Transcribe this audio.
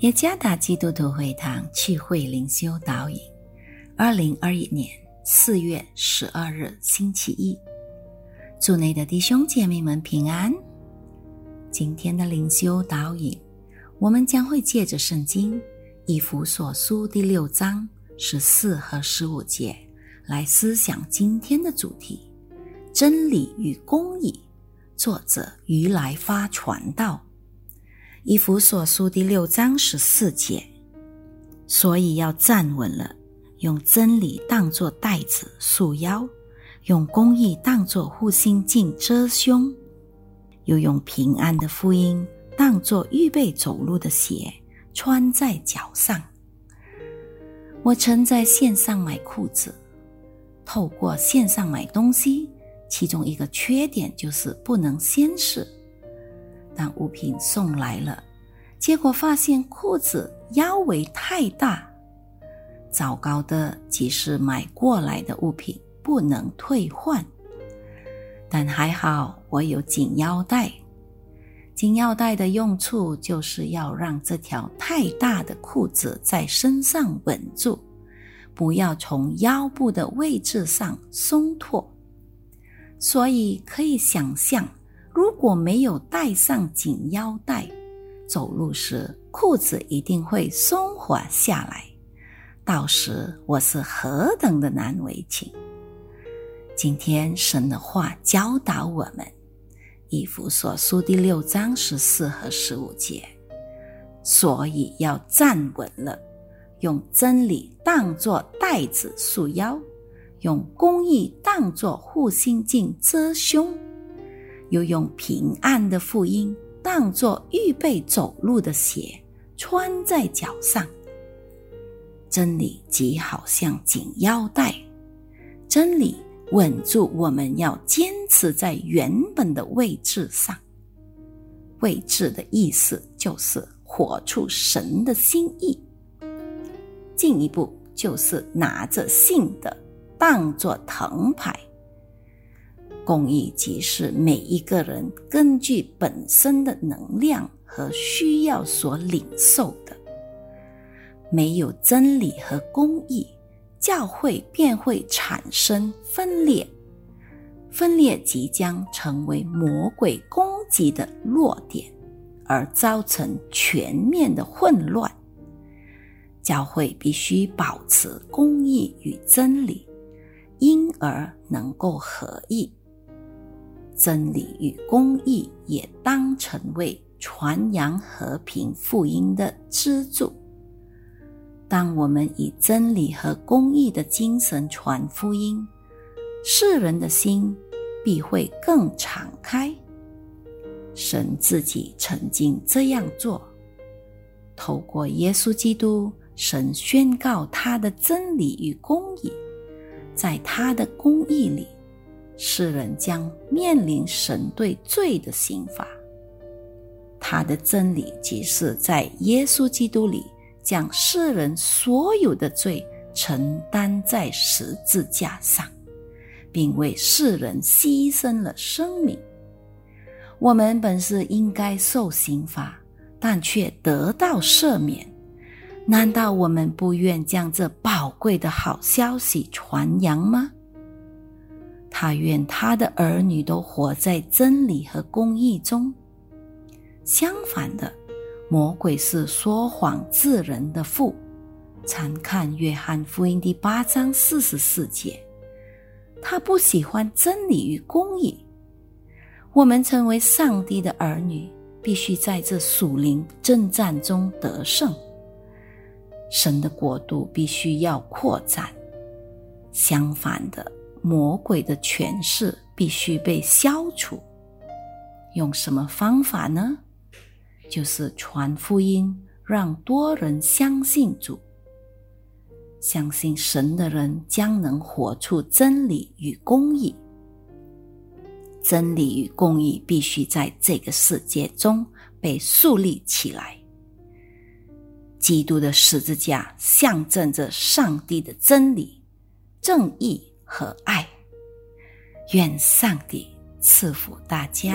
耶加达基督徒会堂聚会灵修导引，二零二一年四月十二日星期一，祝内的弟兄姐妹们平安。今天的灵修导引，我们将会借着圣经以弗所书第六章十四和十五节来思想今天的主题：真理与公义。作者于来发传道。以弗所书第六章十四节，所以要站稳了，用真理当作带子束腰，用公义当作护心镜遮胸，又用平安的福音当作预备走路的鞋穿在脚上。我曾在线上买裤子，透过线上买东西，其中一个缺点就是不能先试。当物品送来了，结果发现裤子腰围太大。糟糕的，即使买过来的物品不能退换。但还好，我有紧腰带。紧腰带的用处就是要让这条太大的裤子在身上稳住，不要从腰部的位置上松脱。所以可以想象。如果没有带上紧腰带，走路时裤子一定会松滑下来，到时我是何等的难为情。今天神的话教导我们，以弗所书第六章十四和十五节，所以要站稳了，用真理当作带子束腰，用公义当作护心镜遮胸。又用平安的福音当作预备走路的鞋穿在脚上。真理即好像紧腰带，真理稳住我们要坚持在原本的位置上。位置的意思就是活出神的心意。进一步就是拿着信的当作藤牌。公益即是每一个人根据本身的能量和需要所领受的。没有真理和公益，教会便会产生分裂，分裂即将成为魔鬼攻击的弱点，而造成全面的混乱。教会必须保持公义与真理，因而能够合一。真理与公义也当成为传扬和平福音的支柱。当我们以真理和公义的精神传福音，世人的心必会更敞开。神自己曾经这样做，透过耶稣基督，神宣告他的真理与公义，在他的公义里。世人将面临神对罪的刑罚。他的真理即是在耶稣基督里，将世人所有的罪承担在十字架上，并为世人牺牲了生命。我们本是应该受刑罚，但却得到赦免。难道我们不愿将这宝贵的好消息传扬吗？他愿他的儿女都活在真理和公义中。相反的，魔鬼是说谎自人的父。参看约翰福音第八章四十四节，他不喜欢真理与公义。我们成为上帝的儿女，必须在这属灵征战中得胜。神的国度必须要扩展。相反的。魔鬼的权势必须被消除。用什么方法呢？就是传福音，让多人相信主。相信神的人将能活出真理与公义。真理与公义必须在这个世界中被树立起来。基督的十字架象征着上帝的真理、正义。和爱，愿上帝赐福大家。